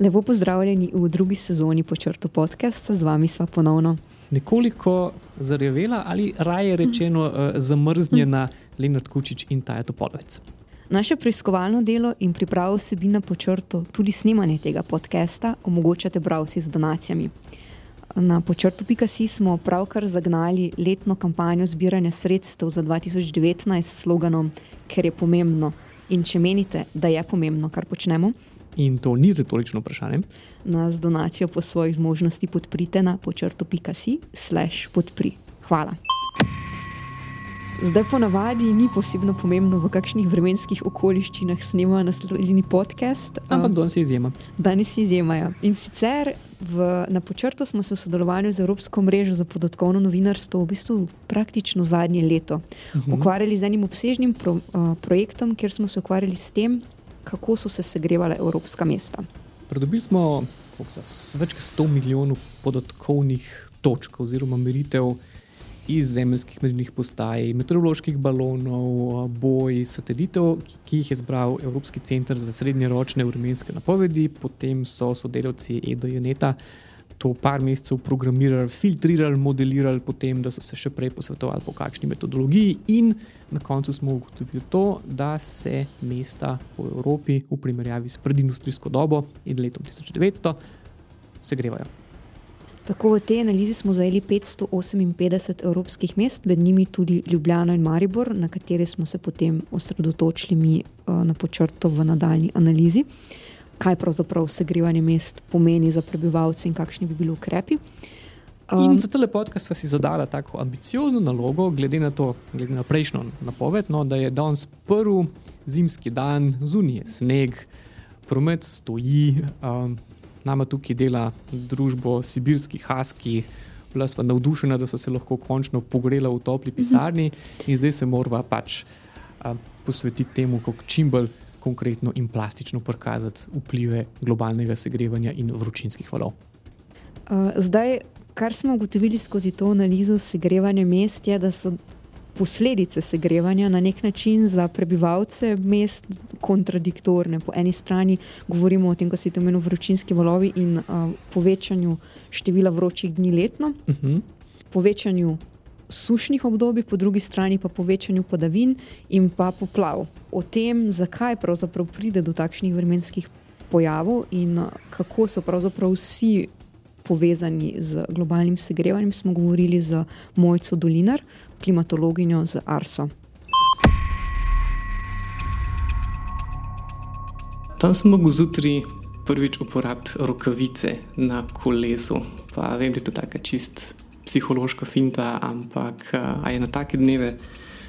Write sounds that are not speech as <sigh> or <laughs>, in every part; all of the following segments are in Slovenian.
Lepo pozdravljeni v drugi sezoni počrtu podcasta, z vami sva ponovno. Nekoliko zarjavela ali raje rečeno uh, zamrznjena Leonard Kučič in Taja Topolovec. Naše preiskovalno delo in pripravo vsebina po črtu, tudi snemanje tega podcasta, omogočate bralci z donacijami. Na počrtu.si smo pravkar zagnali letno kampanjo zbiranja sredstev za 2019 s sloganom Ker je pomembno. In če menite, da je pomembno, kar počnemo, In to ni retorično vprašanje. nas donacijo po svojih zmožnosti podprite na počrtu.si slash podpri. Hvala. Zdaj ponavadi ni posebno pomembno, v kakšnih vremenskih okoliščinah snemamo naslednji podcast. Ampak Um, danes je izjema. Danes izjemajo. In sicer v, na počrtu smo se v sodelovanju z Evropsko mrežo za podatkovno novinarstvo v bistvu praktično zadnje leto Mhm. ukvarjali z enim obsežnim pro, uh, projektom, kjer smo se ukvarjali s tem, kako so se segrevala evropska mesta. Pridobili smo za več kot 100 milijonov podatkovnih točk oziroma meritev iz zemeljskih merilnih postaj, meteoroloških balonov, boj, satelitov, ki- jih je zbral Evropski center za srednjeročne vremenske napovedi, potem so sodelavci EDJ-neta to par mesecev programirali, filtrirali, modelirali, potem, da so se še prej posvetovali po kakšni metodologiji, in na koncu smo ugotovili to, da se mesta po Evropi v primerjavi s predindustrijsko dobo in letom 1900 segrevajo. Tako v tej analizi smo zajeli 558 evropskih mest, med njimi tudi Ljubljana in Maribor, na katere smo se potem osredotočili mi uh, na počrto v nadaljni analizi, kaj pravzaprav segrevanje mest pomeni za prebivalce in kakšni bi bili ukrepi. In za tele podcast sva si zadala tako ambiciozno nalogo, glede na to, glede na prejšnjo napoved, no, da je danes prvi zimski dan, zunaj je sneg, promet stoji, um, nama tukaj dela družbo Sibirski Haski. Bila sva navdušena, da so se lahko končno pogrela v topli pisarni, in zdaj se moramo pač um, posvetiti temu, kako čim bolj konkretno in plastično prikazati vplive globalnega segrevanja in vročinskih valov. Uh, zdaj, kar smo ugotovili skozi to analizo segrevanja mest, je, da so posledice segrevanja na nek način za prebivalce mest kontradiktorne. Po eni strani govorimo o tem, kar se imenuje vročinski valovi in uh, povečanju števila vročih dni letno, Uh -huh. povečanju sušnih obdobij, po drugi strani pa povečanju padavin in pa poplav. O tem, zakaj pravzaprav pride do takšnih vremenskih pojavov in uh, kako so pravzaprav vsi povezani z globalnim segrevanjem, smo govorili z Mojco Dolinar, klimatologinjo z Arso. Tam sem mogel zjutraj prvič uporabiti rokavice na kolesu. Pa vem, da je to tako čist psihološka finta, ampak a je na take dneve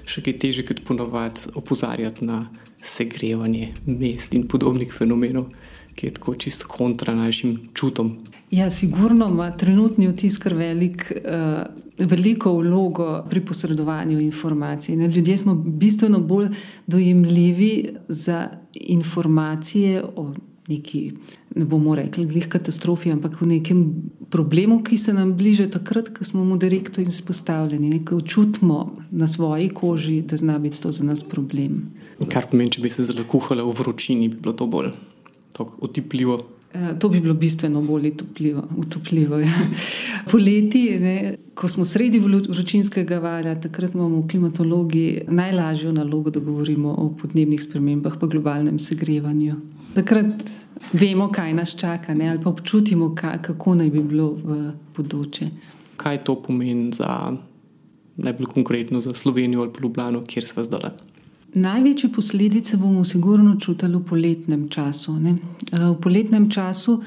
še kaj teže kot ponovadi opozarjati na segrevanje mest in podobnih fenomenov, ki je tako čist kontra našim čutom. Ja, sigurno ima trenutni vtis kar velik, uh, veliko vlogo pri posredovanju informacij. Ne, ljudje smo bistveno bolj dojemljivi za informacije o neki, ne bomo rekli, glih katastrofi, ampak o nekem problemu, ki se nam bliže takrat, ko smo mu direktno izpostavljeni, ko čutimo na svoji koži, da zna biti to za nas problem. Kar pomeni, če bi se zelo kuhala v vročini, bi bilo to bolj otipljivo. Eh, To bi bilo bistveno bolj utopljivo. utopljivo ja. Poleti, ne, ko smo sredi vročinskega valja, takrat imamo klimatologi najlažjo nalogo, da govorimo o podnebnih spremembah in globalnem segrevanju. Takrat vemo, kaj nas čaka, ne, ali pa občutimo, ka, kako naj bi bilo v bodoče. Kaj to pomeni za najbolj konkretno za Slovenijo ali pa Ljubljano, kjer smo zdaj? Največje posledice bomo sigurno čutili v poletnem času. Ne? Eh, V poletnem času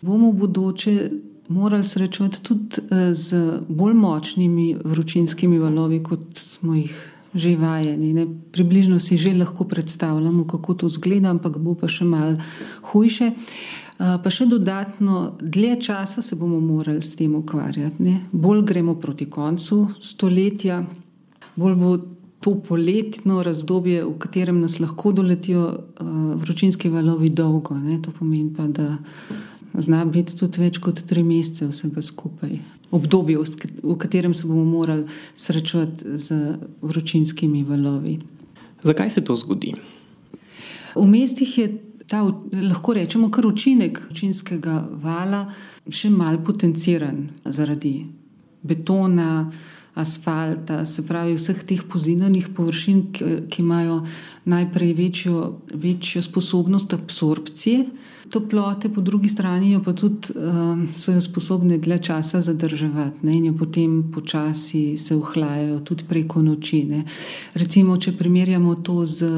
bomo v bodoče morali srečevati tudi eh, z bolj močnimi vročinskimi valovi, kot smo jih že vajeni. Ne? Približno si že lahko predstavljamo, kako to zgleda, ampak bo pa še mal hujše. Eh, Pa še dodatno, dlje časa se bomo morali s tem ukvarjati. Ne? Bolj gremo proti koncu stoletja, bolj bo to poletno razdobje, v katerem nas lahko doletijo uh, vročinski valovi, dolgo. Ne? To pomeni pa, da Zna biti tudi več kot tri mesece vsega skupaj. Obdobje, v katerem se bomo morali srečati z vročinskimi valovi. Zakaj se to zgodi? V mestih je ta, lahko rečemo, kar učinek vročinskega vala še mal potenciran zaradi betona, asfalta, se pravi vseh teh pozinanih površin, ki, ki imajo najprej večjo, večjo sposobnost absorpcije toplote, po drugi strani pa tudi uh, so jo sposobne dlje časa zadrževati ne, in jo potem počasi se ohlajajo tudi preko noči. Ne. Recimo, če primerjamo to z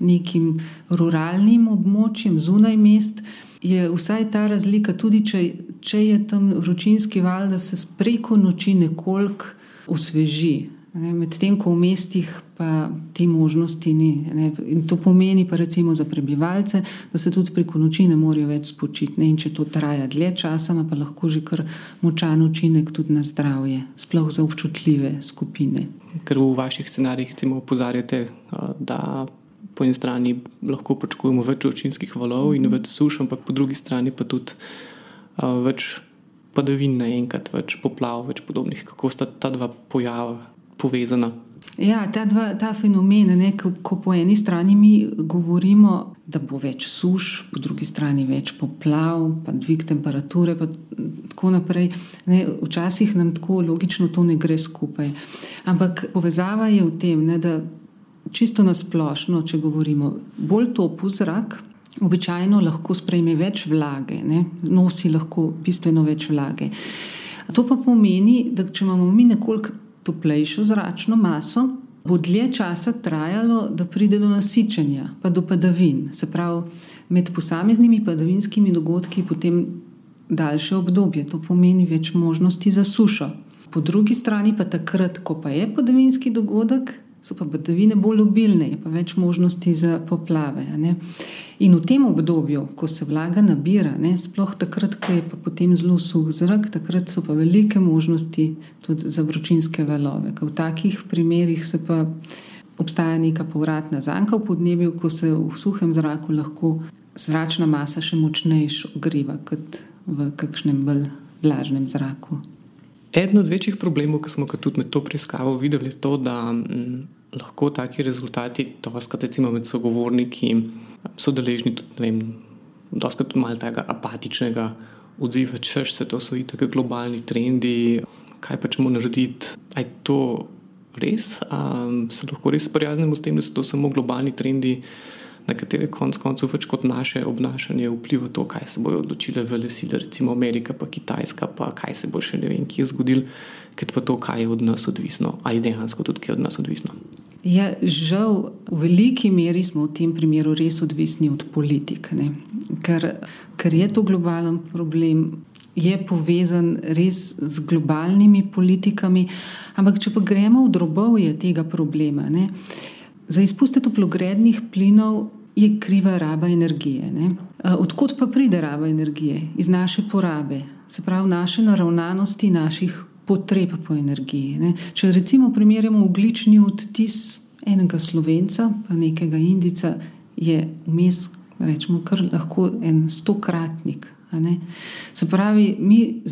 nekim ruralnim območjem zunaj mest. Je vsaj ta razlika, tudi če, če je tam vročinski val, da se preko noči nekoliko osveži. Medtem ko v mestih pa te možnosti ni. Ne. In to pomeni pa recimo za prebivalce, da se tudi preko noči ne morejo več spočiti. Ne. In če to traja dlje časa, ima pa lahko že kar močan učinek tudi na zdravje, sploh za občutljive skupine. Ker v vaših scenarijih recimo opozarjate, da po eni strani lahko pričakujemo več vročinskih valov in več suš, ampak po drugi strani pa tudi več padavin naenkrat, več poplav, več podobnih. Kako sta ta dva pojava povezana? Ja, ta, dva, ta fenomen, ne, ko, ko po eni strani mi govorimo, da bo več suš, po drugi strani več poplav, pa dvig temperature, pa tako naprej. Ne, včasih nam tako logično to ne gre skupaj. Ampak povezava je v tem, ne, da čisto nasplošno, če govorimo, bolj topu zrak, običajno lahko sprejme več vlage, ne? nosi lahko bistveno več vlage. To pa pomeni, da če imamo mi nekoliko toplejšo zračno maso, bo dlje časa trajalo, da pride do nasičenja, pa do padavin. Se pravi, med posameznimi padavinskimi dogodki potem daljše obdobje, to pomeni več možnosti za sušo. Po drugi strani pa takrat, ko pa je padavinski dogodek, so pa padavine bolj obilne, je pa več možnosti za poplave. In v tem obdobju, ko se vlaga nabira, ne, sploh takrat, ko je pa potem zelo suh zrak, takrat so pa velike možnosti tudi za vročinske valove. V takih primerih se pa obstaja neka povratna zanka v podnebju, ko se v suhem zraku lahko zračna masa še močnejša ogriva kot v kakšnem bolj vlažnem zraku. Eden od večjih problemov, ki smo ga tudi med to preiskavo videli, je to, da m, lahko taki rezultati, to pa skrat recimo med sogovorniki, so deležni tudi, da so malo tega apatičnega odziva, češ se to so itak globalni trendi, kaj pa čemo narediti. Aj to res? A se lahko res sprijaznimo s tem, da so to samo globalni trendi, na katere konc koncev več kot naše obnašanje vpliva to, kaj se bojo odločile vele sile, recimo Amerika pa Kitajska, pa kaj se bo še ne vem, ki je zgodil, ker pa to, kaj je od nas odvisno, ali dejansko tudi, kaj je od nas odvisno. Ja, žal, v veliki meri smo v tem primeru res odvisni od politik, ker, ker je to globalen problem, je povezan res z globalnimi politikami. Ampak, če pa gremo v drobovje tega problema, ne, za izpuste toplogrednih plinov je kriva raba energije. Ne. Odkot pa pride raba energije? Iz naše porabe, se pravi, naše naravnanosti, naših potreb po energiji. Ne. Če recimo primerjamo uglični odtis enega slovenca, pa nekega indica, je vmes, rečemo, kar lahko en stokratnik. Se pravi, mi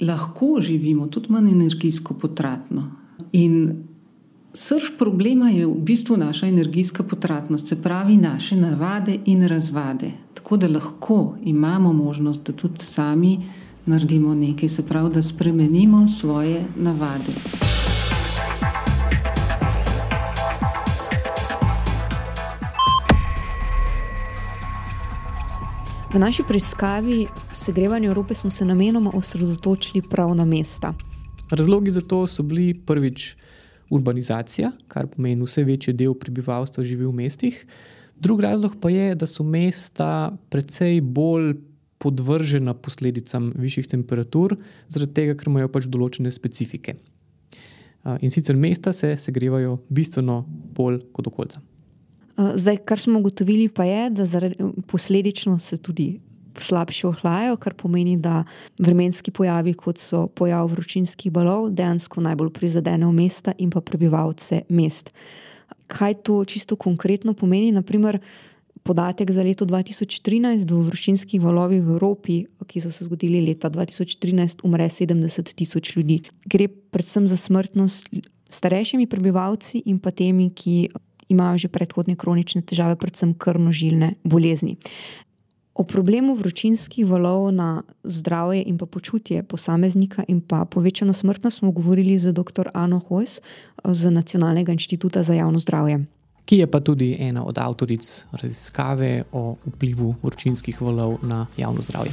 lahko živimo tudi manj energijsko potratno. In srč problema je v bistvu naša energijska potratnost, se pravi naše navade in razvade. Tako da lahko imamo možnost, da tudi sami naredimo nekaj, se pravi, da spremenimo svoje navade. V naši preiskavi segrevanja Evrope smo se namenoma osredotočili prav na mesta. Razlogi za to so bili prvič urbanizacija, kar pomeni, vse večji del prebivalstva živi v mestih. Drugi razlog pa je, da so mesta precej bolj podvržena posledicam višjih temperatur, zaradi tega, ker imajo pač določene specifike. In sicer mesta se segrevajo bistveno bolj kot okolje. Zdaj, kar smo ugotovili, pa je, da posledično se tudi slabše ohlajajo, kar pomeni, da vremenski pojavi, kot so pojav vročinskih balov, dejansko najbolj prizadenejo mesta in pa prebivalce mest. Kaj to čisto konkretno pomeni? Naprimer, podatek za leto 2013, v vročinskih valovih v Evropi, ki so se zgodili leta 2013, umre 70 tisoč ljudi. Gre predvsem za smrtnost starejšimi prebivalci in pa temi, ki imajo že predhodne kronične težave, predvsem krvnožilne bolezni. O problemu vročinskih valov na zdravje in pa počutje posameznika in pa povečano smrtnost smo govorili z dr. Ano Hojs z Nacionalnega inštituta za javno zdravje. Ki je pa tudi ena od avtoric raziskave o vplivu vročinskih valov na javno zdravje.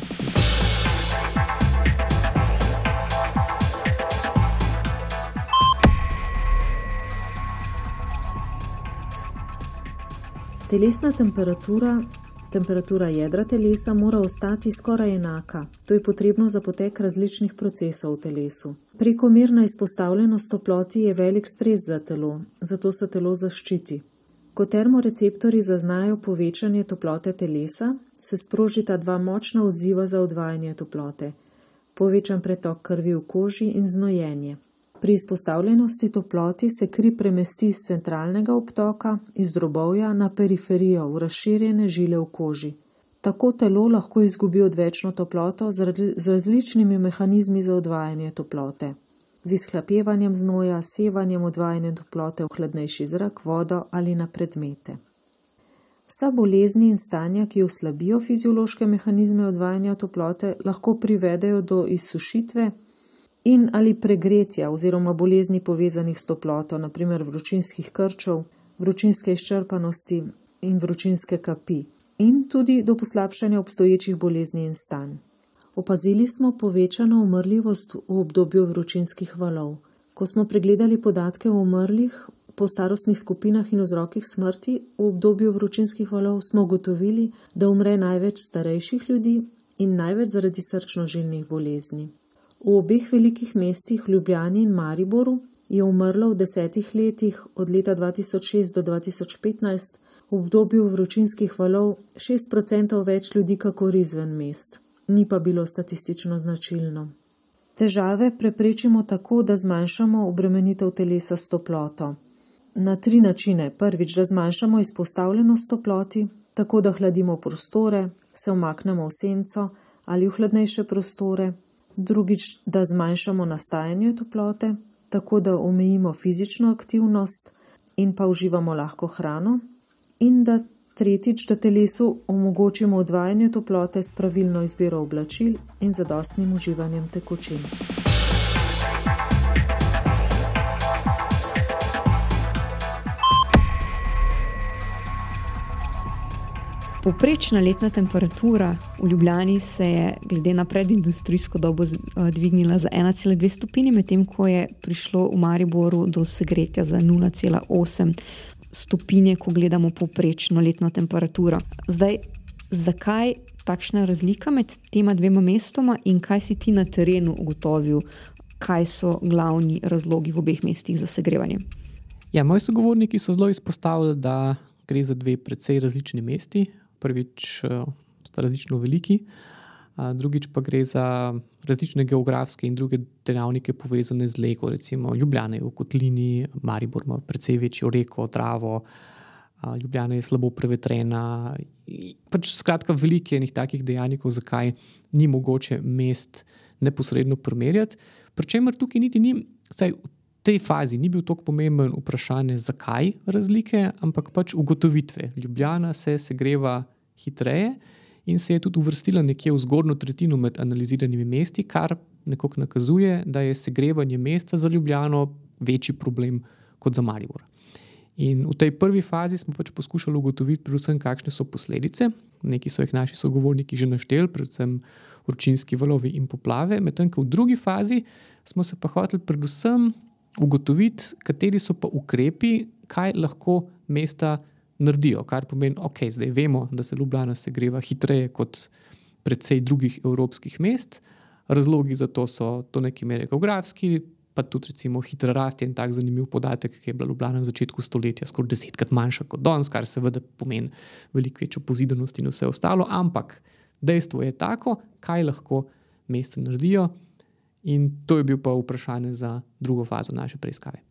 Telesna temperatura Temperatura jedra telesa mora ostati skoraj enaka. To je potrebno za potek različnih procesov v telesu. Prekomerna izpostavljenost toploti je velik stres za telo, zato se telo zaščiti. Ko termoreceptori zaznajo povečanje toplote telesa, se sprožita dva močna odziva za odvajanje toplote: povečan pretok krvi v koži in znojenje. Pri izpostavljenosti toploti se kri premesti iz centralnega obtoka, iz drobovja na periferijo, v razširjene žile v koži. Tako telo lahko izgubi odvečno toploto z različnimi mehanizmi za odvajanje toplote. Z izhlapevanjem znoja, sevanjem odvajanja toplote v hladnejši zrak, vodo ali na predmete. Vsa bolezni in stanja, ki oslabijo fiziološke mehanizme odvajanja toplote, lahko privedejo do izsušitve, in ali pregretja oziroma bolezni povezanih s toploto, naprimer vročinskih krčev, vročinske izčrpanosti in vročinske kapi, in tudi do poslabšanja obstoječih bolezni in stanj. Opazili smo povečano umrljivost v obdobju vročinskih valov. Ko smo pregledali podatke o umrlih po starostnih skupinah in vzrokih smrti v obdobju vročinskih valov, smo ugotovili, da umre največ starejših ljudi in največ zaradi srčno-žilnih bolezni. V obeh velikih mestih, Ljubljani in Mariboru, je umrlo v desetih letih od leta 2006 do 2015 v obdobju vročinskih valov 6% več ljudi, kakor izven mest. Ni pa bilo statistično značilno. Težave preprečimo tako, da zmanjšamo obremenitev telesa s toploto. Na tri načine. Prvič, da zmanjšamo izpostavljenost toploti, tako da hladimo prostore, se omaknemo v senco ali v hladnejše prostore, drugič, da zmanjšamo nastajanje toplote, tako da omejimo fizično aktivnost in pa uživamo lahko hrano, in da tretjič, da telesu omogočimo odvajanje toplote s pravilno izbiro oblačil in zadostnim uživanjem tekočin. Poprečna letna temperatura v Ljubljani se je glede na predindustrijsko dobo dvignila za 1,2 stopinje, medtem ko je prišlo v Mariboru do segretja za 0,8 stopinje, ko gledamo poprečno letno temperaturo. Zdaj, zakaj takšna razlika med tema dvema mestoma in kaj si ti na terenu ugotovil, kaj so glavni razlogi v obeh mestih za segrevanje? Ja, moji sogovorniki so zelo izpostavili, da gre za dve precej različni mesti prvič eh, sta različno veliki, drugič pa gre za različne geografske in druge dejavnike povezane z lego. Recimo Ljubljana je v Kotlini, Maribor ima precej večjo reko, travo, Ljubljana je slabo prevetrena. Pač skratka, veliko je enih takih dejavnikov, zakaj ni mogoče mest neposredno primerjati. Pričemer tukaj niti ni, vsaj v tej fazi ni bil tako pomemben vprašanje, zakaj razlike, ampak pač ugotovitve. Ljubljana se segreva hitreje in se je tudi uvrstila nekje v zgornjo tretjino med analiziranimi mesti, kar nekako nakazuje, da je segrevanje mesta za Ljubljano večji problem kot za Maribor. In v tej prvi fazi smo pač poskušali ugotoviti, predvsem, kakšne so posledice. Neki so jih naši sogovorniki že našteli, predvsem vročinski valovi in poplave, medtem ko v drugi fazi smo se pa hoteli predvsem ugotoviti, kateri so pa ukrepi, kaj lahko mesta naredijo. Kar pomeni, da okay, zdaj vemo, da se Ljubljana segreva hitreje kot predvsej drugih evropskih mest. Razlogi za to so do neke mere geografski, pa tudi recimo hitra rast je en tak zanimiv podatek, ki je bila Ljubljana na začetku stoletja skoraj desetkrat manjša kot danes, kar seveda pomeni veliko večjo pozidanost in vse ostalo. Ampak dejstvo je tako, kaj lahko mesta naredijo. In to je bil pa vprašanje za drugo fazo naše preiskave.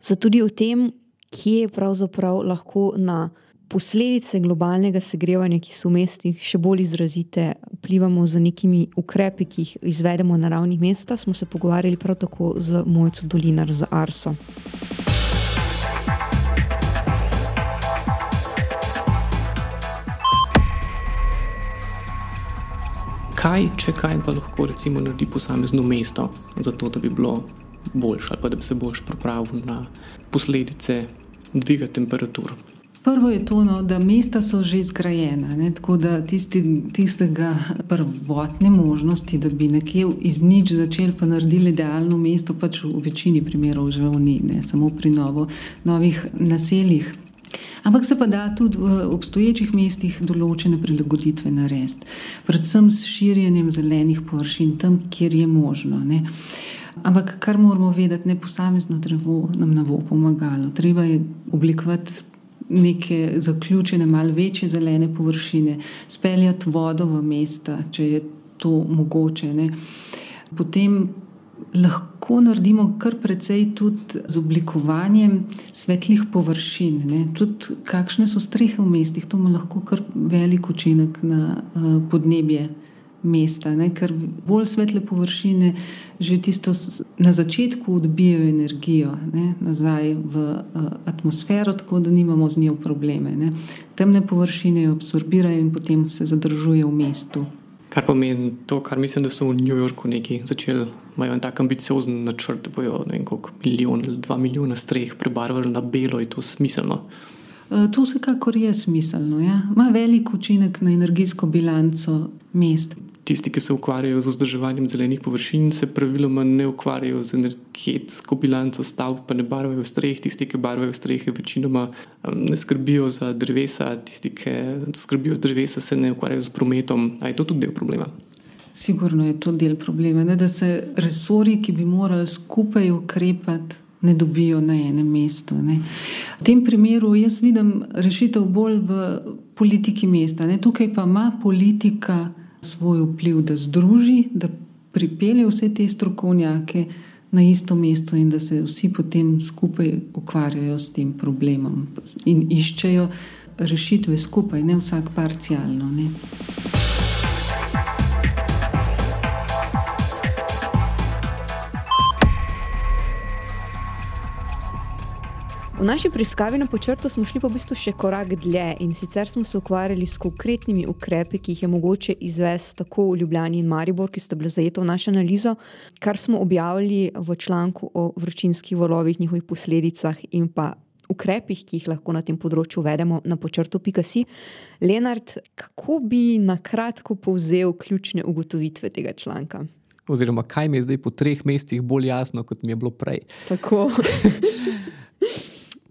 Zato tudi o tem, kje pravzaprav lahko na posledice globalnega segrevanja, ki so v mestih še bolj izrazite, vplivamo z nekimi ukrepi, ki jih izvedemo na ravni mesta, smo se pogovarjali prav tako z Mojco Dolinar za Arso. Kaj, če kaj, pa lahko recimo naredi posamezno mesto, zato da bi bilo boljše, ali da bi se bolj pripravil na posledice dviga temperatur. Prvo je to, no, da mesta so že zgrajena, ne, tako da tisti, tistega prvotne možnosti, da bi nekje iz nič začeli pa naredili idealno mesto, pač v večini primerov že ni, ne, samo pri novo, novih naseljih. Ampak se pa da tudi v obstoječih mestih določene prilagoditve narediti, predvsem s širjenjem zelenih površin tam, kjer je možno. Ne. Ampak kar moramo vedeti, ne posamezno drevo nam ne bo pomagalo. Treba je oblikovati neke zaključene, malo večje zelene površine, speljati vodo v mesta, če je to mogoče. Ne. Potem lahko naredimo kar precej tudi z oblikovanjem svetlih površin. Ne. Tudi kakšne so strehe v mestih, to ima lahko kar velik učinek na uh, podnebje mesta, ne? ker bolj svetle površine že tisto na začetku odbijajo energijo ne? nazaj v uh, atmosfero, tako da nimamo z njo probleme. Ne? Temne površine jo absorbirajo in potem se zadržujejo v mestu. Kar pomeni to, kar mislim, da so v New Yorku neki začeli, imajo en tak ambiciozen načrt, da bojo ne vem koliko milijon ali dva milijona streh prebarvali na belo, je to smiselno. E, to vsekakor je smiselno. Ja? Ma velik učinek na energijsko bilanco mest tisti, ki se ukvarjajo z vzdrževanjem zelenih površin, se praviloma ne ukvarjajo z energetsko bilanco stavb, pa ne barvajo streh. Tisti, ki barvajo strehe, večinoma um, ne skrbijo za drevesa, tisti, ki skrbijo za drevesa, se ne ukvarjajo z prometom. A je to tudi del problema? Sigurno je to del problema, ne? da se resori, ki bi morali skupaj ukrepati. Ne dobijo na enem mestu. Ne. V tem primeru jaz vidim rešitev bolj v politiki mesta. Ne. Tukaj pa ima politika svoj vpliv, da združi, da pripelje vse te strokovnjake na isto mesto in da se vsi potem skupaj ukvarjajo s tem problemom in iščejo rešitve skupaj, ne vsak parcialno. Ne. V naši preiskavi na počrtu smo šli pa v bistvu še korak dlje in sicer smo se ukvarjali s konkretnimi ukrepi, ki jih je mogoče izvesti tako v Ljubljani in Maribor, ki sta bili zajeti v našo analizo, kar smo objavili v članku o vročinskih valovih, njihovih posledicah in pa ukrepih, ki jih lahko na tem področju uvedemo na počrtu.si. Lenard, kako bi na kratko povzel ključne ugotovitve tega članka? Oziroma, kaj mi je zdaj po treh mestih bolj jasno, kot mi je bilo prej? Tako. <laughs>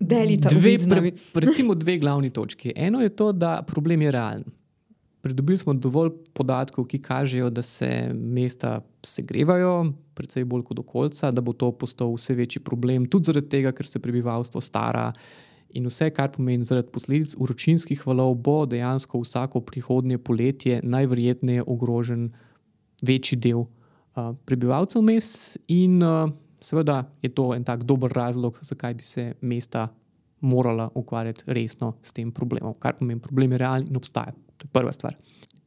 delita. Dve, pre, recimo dve glavni točki. Eno je to, da problem je realen. Pridobili smo dovolj podatkov, ki kažejo, da se mesta segrevajo, predvsej bolj kot okolca, da bo to postal vse večji problem, tudi zaradi tega, ker se prebivalstvo stara in vse, kar pomeni zaradi posledic uročinskih valov, bo dejansko vsako prihodnje poletje najverjetneje ogrožen večji del uh, prebivalcev mest in uh, seveda je to en tak dober razlog, zakaj bi se mesta morala ukvarjati resno s tem problemom. Kar pomeni, problem je realen in obstaja. To je prva stvar.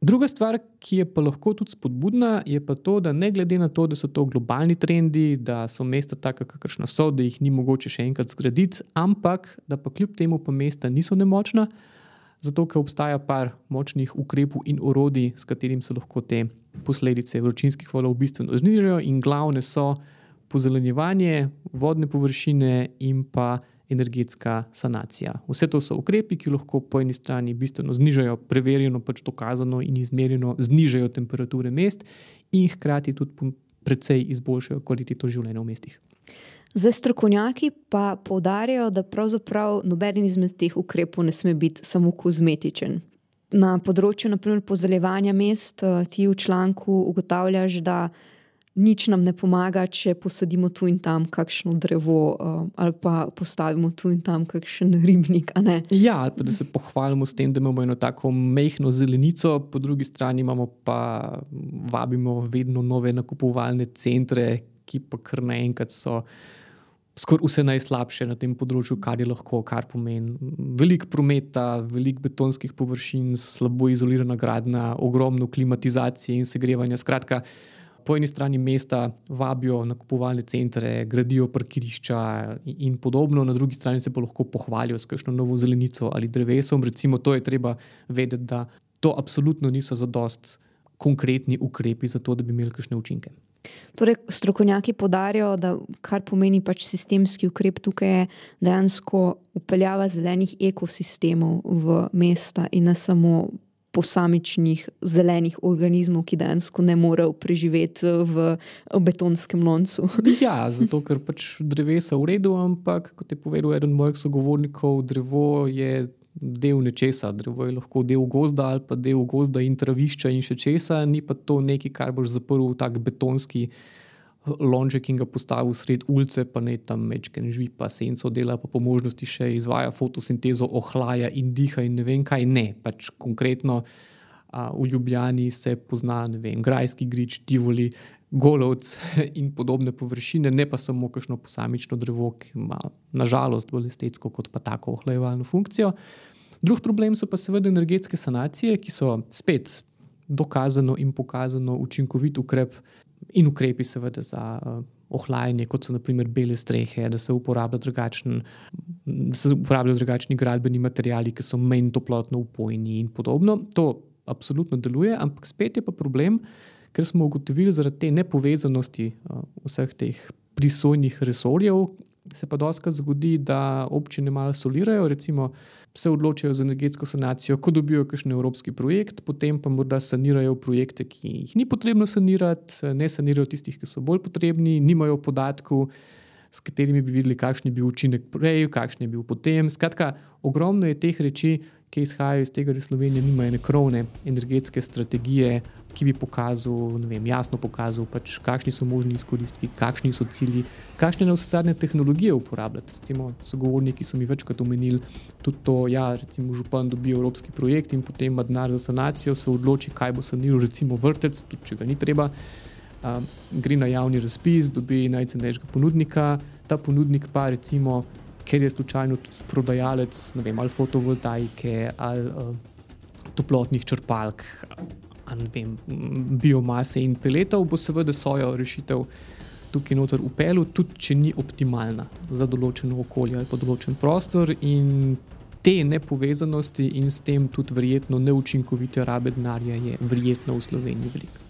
Druga stvar, ki je pa lahko tudi spodbudna, je pa to, da ne glede na to, da so to globalni trendi, da so mesta taka, kakršna so, da jih ni mogoče še enkrat zgraditi, ampak da pa kljub temu pa mesta niso nemočna, zato ker obstaja par močnih ukrepov in orodij, s katerim se lahko te posledice vročinskih valov bistveno znižajo, in glavne so pozelenjevanje, vodne površine in pa energetska sanacija. Vse to so ukrepi, ki lahko po eni strani bistveno znižajo, preverjeno, pač dokazano in izmerjeno, znižajo temperature mest in hkrati tudi precej izboljšajo kvaliteto življenja v mestih. Za strokovnjaki pa poudarjajo, da pravzaprav noben izmed teh ukrepov ne sme biti samo kozmetičen. Na področju pozeljevanja mest eh, ti v članku ugotavljaš, da nič nam ne pomaga, če posadimo tu in tam kakšno drevo uh, ali pa postavimo tu in tam kakšen ribnik. Ja, ali pa da se pohvalimo s tem, da imamo eno tako mehko zelenico, po drugi strani pa vabimo vedno nove nakupovalne centre, ki pa kar naenkrat so. skoraj vse najslabše na tem področju, kar je lahko, kar pomeni veliko prometa, veliko betonskih površin, slabo izolirana gradna, ogromno klimatizacije in segrevanja. Skratka, po eni strani mesta vabijo nakupovalne centre, gradijo parkirišča in podobno, na drugi strani se pa lahko pohvalijo s kakšno novo zelenico ali drevesom. Recimo, to je treba vedeti, da to absolutno niso zadost konkretni ukrepi za to, da bi imeli kakšne učinke. Torej, strokovnjaki podarijo, da kar pomeni pač sistemski ukrep tukaj je dejansko upeljava zelenih ekosistemov v mesta in ne samo posamičnih zelenih organizmov, ki dejansko ne morejo preživeti v betonskem loncu. <laughs> Ja, zato ker pač drevesa v redu, ampak kot je povedal eden mojih sogovornikov, drevo je del nečesa. Drevo je lahko del gozda ali pa del gozda in travišča in še česa, ni pa to nekaj, kar boš zaprl v tak betonski lonček in ga postavil sred ulice, pa ne tam mečken živi, pa senco dela, pa po možnosti še izvaja fotosintezo, ohlaja in diha in ne vem kaj. Ne, pač konkretno a, v Ljubljani se pozna, ne vem, grajski grič, tivoli. Golovc <laughs> in podobne površine, ne pa samo kakšno posamično drevo, ki ima nažalost bolj estetsko, kot pa tako ohlajevalno funkcijo. Drugi problem so pa seveda energetske sanacije, ki so spet dokazano in pokazano učinkovit ukrep in ukrepi, seveda, za uh, ohlajanje, kot so naprimer bele strehe, da se uporabljajo drugačni, uporabljajo drugačni gradbeni materiali, ki so manj toplotno upojni in podobno. To absolutno deluje, ampak spet je pa problem, ker smo ugotovili zaradi te nepovezanosti uh, vseh teh prisojnih resorjev, se pa doskrat zgodi, da občine malo solirajo, recimo se odločijo za energetsko sanacijo, ko dobijo kakšen evropski projekt, potem pa morda sanirajo projekte, ki jih ni potrebno sanirati, ne sanirajo tistih, ki so bolj potrebni, nimajo podatkov, s katerimi bi videli, kakšen je bil učinek prej, kakšen je bil potem. Skratka, ogromno je teh reči, ki izhajajo iz tega, da Slovenija nima ene krovne energetske strategije, ki bi pokazal, vem, jasno pokazal, pač, kakšni so možni izkoristki, kakšni so cilji, kakšne vse zadnje tehnologije uporabljati. Recimo, sogovorniki so mi večkrat omenili tudi to, da ja, župan dobi evropski projekt in potem ima denar za sanacijo, se odloči, kaj bo saniral, recimo vrtec, tudi če ga ni treba. Uh, gre na javni razpis, dobi najcenejšega ponudnika, ta ponudnik pa recimo ker je slučajno tudi prodajalec vem, ali fotovoltaike ali uh, toplotnih črpalk, ali vem, biomase in peletov, bo seveda svojo rešitev tukaj noter upelu, tudi če ni optimalna za določeno okolje ali pa določen prostor. Te nepovezanosti in s tem tudi verjetno neučinkovite rabe denarja je verjetno v Sloveniji veliko.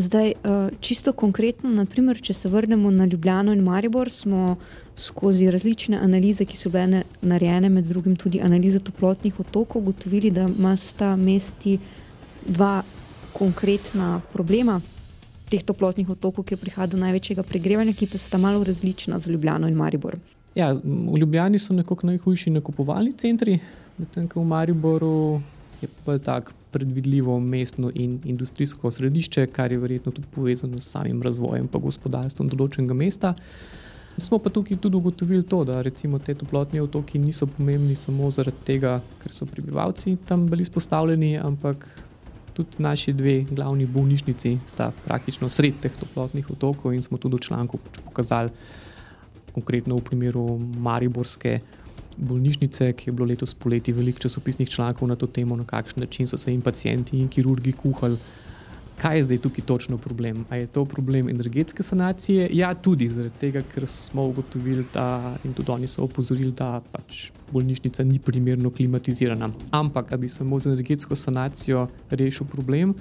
Zdaj, eh, čisto konkretno, naprimer, če se vrnemo na Ljubljano in Maribor, smo skozi različne analize, ki so bile narejene, med drugim tudi analize toplotnih otokov, ugotovili, da ima sta mesti dva konkretna problema teh toplotnih otokov, ki prihaja do največjega pregrevanja, ki pa sta malo različna za Ljubljano in Maribor. Ja, v Ljubljani so nekako najhujši nakupovalni centri, medtem ko v Mariboru je pa tako predvidljivo mestno in industrijsko središče, kar je verjetno tudi povezano s samim razvojem in gospodarstvom določenega mesta. Smo pa tukaj tudi ugotovili to, da recimo te toplotne otoki niso pomembni samo zaradi tega, ker so prebivalci tam bili izpostavljeni, ampak tudi naši dve glavni bolnišnici sta praktično sred teh toplotnih otokov in smo tudi v članku pač pokazali, konkretno v primeru Mariborske bolnišnice, ki je bilo letos poleti veliko časopisnih člankov na to temo, na kakšen način so se jim pacijenti in kirurgi kuhali. Kaj je zdaj tukaj točno problem? A je to problem energetske sanacije? Ja, tudi zaradi tega, ker smo ugotovili, da in tudi oni so opozorili, da pač bolnišnica ni primerno klimatizirana. Ampak, da bi samo z energetsko sanacijo rešil problem,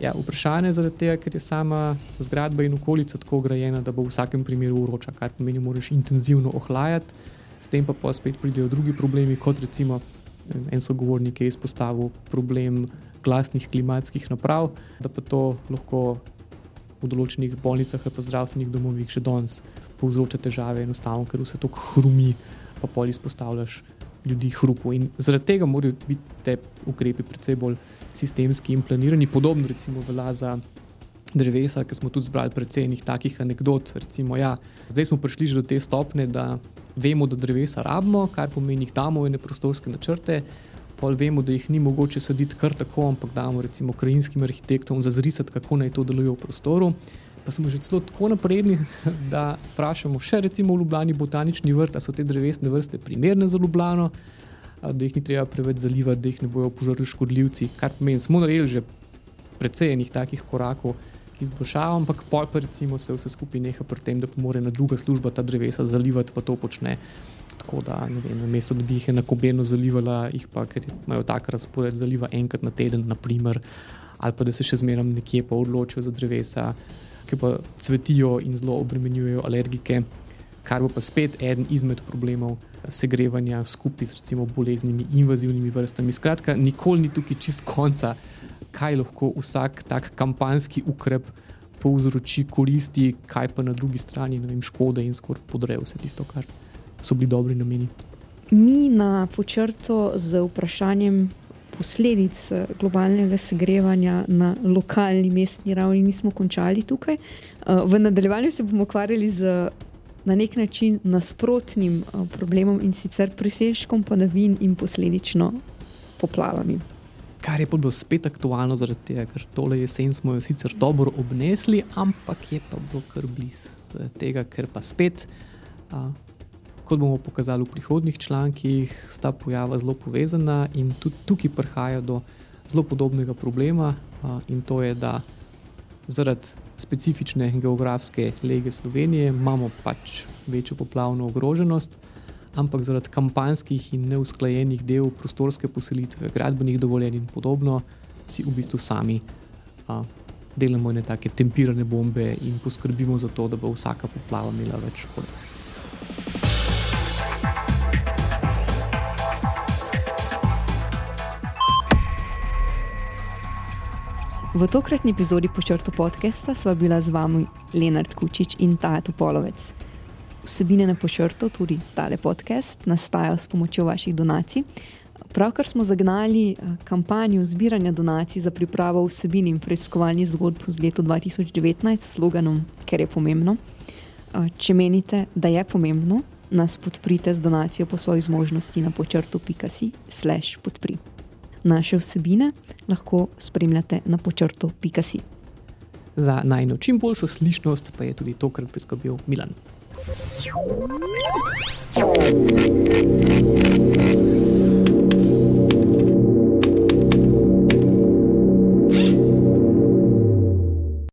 ja, vprašanje je zaradi tega, ker je sama zgradba in okolica tako grajena, da bo v vsakem primeru uroča, kar pomeni, da moraš intenzivno ohlajati s tem pa, pa spet pridejo drugi problemi, kot recimo en sogovornik je izpostavil problem glasnih klimatskih naprav, da pa to lahko v določenih bolnicah ali pa zdravstvenih domovih še danes povzroča težave, enostavno, ker vse to hrumi, pa pol izpostavljaš ljudi hrupu. In zaradi tega morajo biti te ukrepi predvsej bolj sistemski in planirani, podobno recimo velja za drevesa, ki smo tudi zbrali precej takih anegdot. Recimo, ja, zdaj smo prišli že do te stopne, da vemo, da drevesa rabimo, kar pomeni, da imamo ene prostorske načrte. Pol vemo, da jih ni mogoče saditi kar tako, ampak damo recimo krajinskim arhitektom zazrisati, kako naj to deluje v prostoru. Pa smo že celo tako napredni, <laughs> da vprašamo še recimo v Ljubljani botanični vrt, ali so te drevesne vrste primerne za Ljubljano, da jih ni treba preveč zalivati, da jih ne bojo požrli škodljivci. Kar pomeni, smo naredili že precej enih takih korakov k izboljšavam, ampak pol pa recimo se vse skupaj neha pri tem, da mora ena druga služba ta drevesa zalivati, pa to počne. Tako da, ne vem, namesto da bi jih enakobeno zalivala, jih pa, ker imajo tak razpored, zaliva enkrat na teden, naprimer, ali pa da se še zmeraj nekje pa odločijo za drevesa, ki pa cvetijo in zelo obremenjujejo alergike, kar bo pa spet eden izmed problemov segrevanja skupaj z recimo boleznimi, invazivnimi vrstami. Skratka, nikoli ni tukaj čist konca, kaj lahko vsak tak kampanjski ukrep povzroči koristi, kaj pa na drugi strani vem, škode in skoraj podre vse tisto, kar so bili dobri nameni. Mi na počrto z vprašanjem posledic eh, globalnega segrevanja na lokalni mestni ravni nismo končali tukaj. Eh, v nadaljevanju se bomo ukvarjali z na nek način nasprotnim eh, problemom in sicer presežkom padavin in posledično poplavami. Kar je pa bilo spet aktualno, zaradi tega, ker tole jesen smo jo sicer dobro obnesli, ampak je pa bilo kar blizu. Tega, ker pa spet, a, kot bomo pokazali v prihodnih člankih, sta pojava zelo povezana in tudi tukaj prihaja do zelo podobnega problema. A, in to je, da zaradi specifične geografske lege Slovenije imamo pač večjo poplavno ogroženost, ampak zaradi kampanjskih in neusklajenih del prostorske poselitve, gradbenih dovoljenj in podobno, si v bistvu sami a, delamo ene take tempirane bombe in poskrbimo za to, da bo vsaka poplava imela več škode. V tokratni epizodi počrto podcasta sva bila z vami Lenard Kučič in Tato Polovec. Vsebine na počrto, tudi tale podcast, nastajajo s pomočjo vaših donacij. Pravkar smo zagnali eh, kampanjo zbiranja donacij za pripravo vsebin in preiskovalnih zgodb z leto 2019 s sloganom Ker je pomembno. Eh, če menite, da je pomembno, nas podprite z donacijo po svoji zmožnosti na počrto.si/slash podprij. Naše vsebine lahko spremljate na počrtu.si. Za najno čim boljšo slišnost pa je tudi tokrat priskrbel Milan. Thank you.